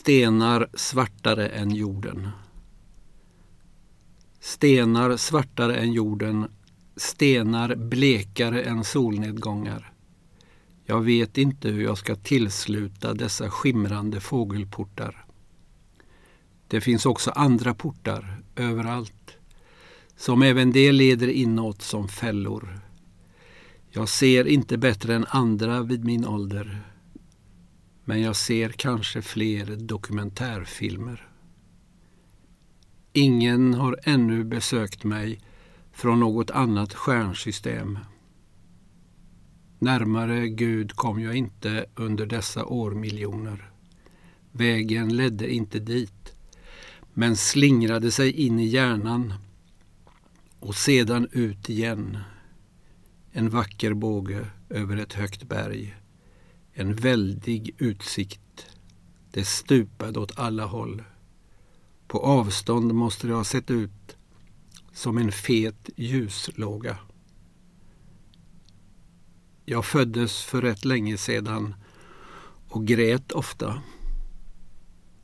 Stenar svartare än jorden. Stenar svartare än jorden, stenar blekare än solnedgångar. Jag vet inte hur jag ska tillsluta dessa skimrande fågelportar. Det finns också andra portar överallt, som även det leder inåt som fällor. Jag ser inte bättre än andra vid min ålder men jag ser kanske fler dokumentärfilmer. Ingen har ännu besökt mig från något annat stjärnsystem. Närmare Gud kom jag inte under dessa årmiljoner. Vägen ledde inte dit, men slingrade sig in i hjärnan och sedan ut igen. En vacker båge över ett högt berg. En väldig utsikt. Det stupade åt alla håll. På avstånd måste det ha sett ut som en fet ljuslåga. Jag föddes för rätt länge sedan och grät ofta.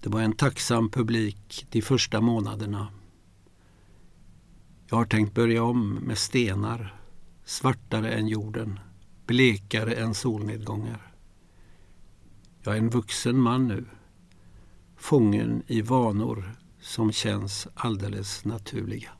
Det var en tacksam publik de första månaderna. Jag har tänkt börja om med stenar, svartare än jorden, blekare än solnedgångar. Jag är en vuxen man nu, fången i vanor som känns alldeles naturliga.